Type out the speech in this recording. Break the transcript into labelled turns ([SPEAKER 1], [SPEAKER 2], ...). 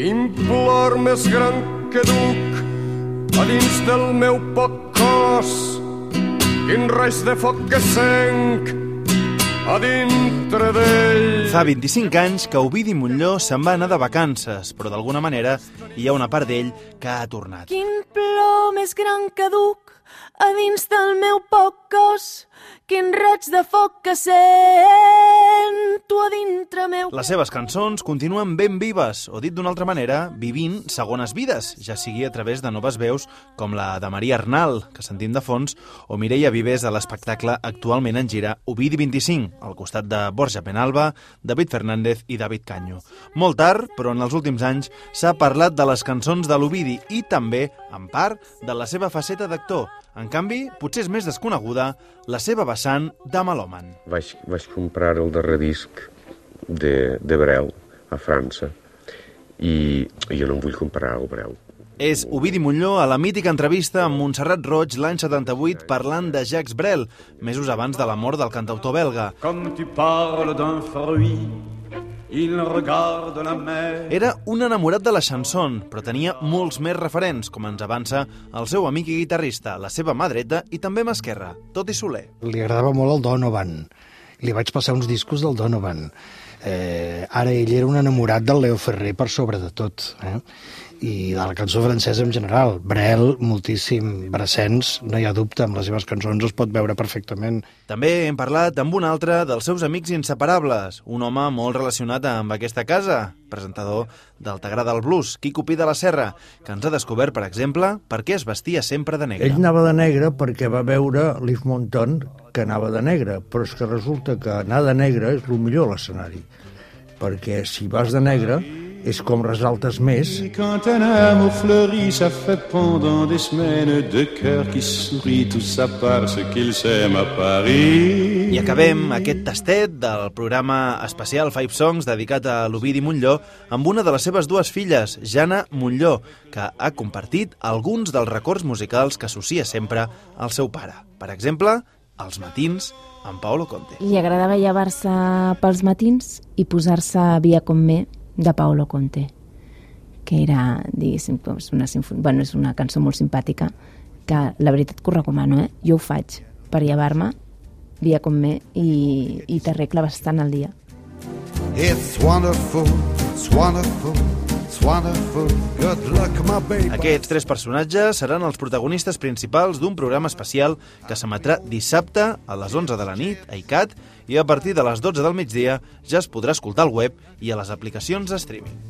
[SPEAKER 1] Quin plor més gran que duc a dins del meu poc cos, quin raig de foc que senc a dintre d'ell.
[SPEAKER 2] Fa 25 anys que Ovidi Montlló se'n va anar de vacances, però d'alguna manera hi ha una part d'ell que ha tornat.
[SPEAKER 3] Quin plor més gran que duc a dins del meu poc cos, quin raig de foc que sento a dintre meu.
[SPEAKER 2] Les seves cançons continuen ben vives, o dit d'una altra manera, vivint segones vides, ja sigui a través de noves veus com la de Maria Arnal, que sentim de fons, o Mireia Vives de l'espectacle actualment en gira Ovidi 25, al costat de Borja Penalba, David Fernández i David Canyo. Molt tard, però en els últims anys, s'ha parlat de les cançons de l'Ovidi i també, en part, de la seva faceta d'actor. En canvi, potser és més desconeguda la seva vessant de melòman.
[SPEAKER 4] Vaig, vaig comprar el darrer disc de, de Brel a França i jo no em vull comprar el Brel.
[SPEAKER 2] És Ovidi Montlló a la mítica entrevista amb Montserrat Roig l'any 78 parlant de Jacques Brel, mesos abans de la mort del cantautor belga.
[SPEAKER 1] Comme tu parles d'un fruit, il regarde la mer.
[SPEAKER 2] Era un enamorat de la chanson, però tenia molts més referents, com ens avança el seu amic i guitarrista, la seva mà dreta i també mà esquerra, tot i Soler.
[SPEAKER 5] Li agradava molt el Donovan. Li vaig passar uns discos del Donovan. Eh, ara ell era un enamorat del Leo Ferrer per sobre de tot. Eh? I de la cançó francesa en general. Brel, moltíssim, Brassens, no hi ha dubte, amb les seves cançons es pot veure perfectament.
[SPEAKER 2] També hem parlat amb un altre dels seus amics inseparables, un home molt relacionat amb aquesta casa, presentador del T'agrada el blues, Quico Pi de la Serra, que ens ha descobert, per exemple, per què es vestia sempre de negre.
[SPEAKER 6] Ell anava de negre perquè va veure Liv Monton que anava de negre, però és que resulta que anar de negre és el millor a l'escenari, perquè si vas de negre és com resaltes més
[SPEAKER 1] Et quand un amour fleurit, ça fait pendant des semaines de cœur qui sourit, tout ça parce qu'ils s'aiment à Paris.
[SPEAKER 2] I acabem aquest tastet del programa especial Five Songs dedicat a l'Ovidi Montlló amb una de les seves dues filles, Jana Montlló, que ha compartit alguns dels records musicals que associa sempre al seu pare. Per exemple, Els matins amb Paolo Conte.
[SPEAKER 7] Li agradava llevar-se pels matins i posar-se Via con me de Paolo Conte que era, diguéssim, doncs una, bueno, és una cançó molt simpàtica que la veritat que ho recomano, eh? Jo ho faig per llevar-me Via con me i, i t'arregla bastant el dia.
[SPEAKER 8] It's wonderful, it's wonderful,
[SPEAKER 2] Aquests tres personatges seran els protagonistes principals d'un programa especial que s'emetrà dissabte a les 11 de la nit a ICAT i a partir de les 12 del migdia ja es podrà escoltar al web i a les aplicacions de streaming.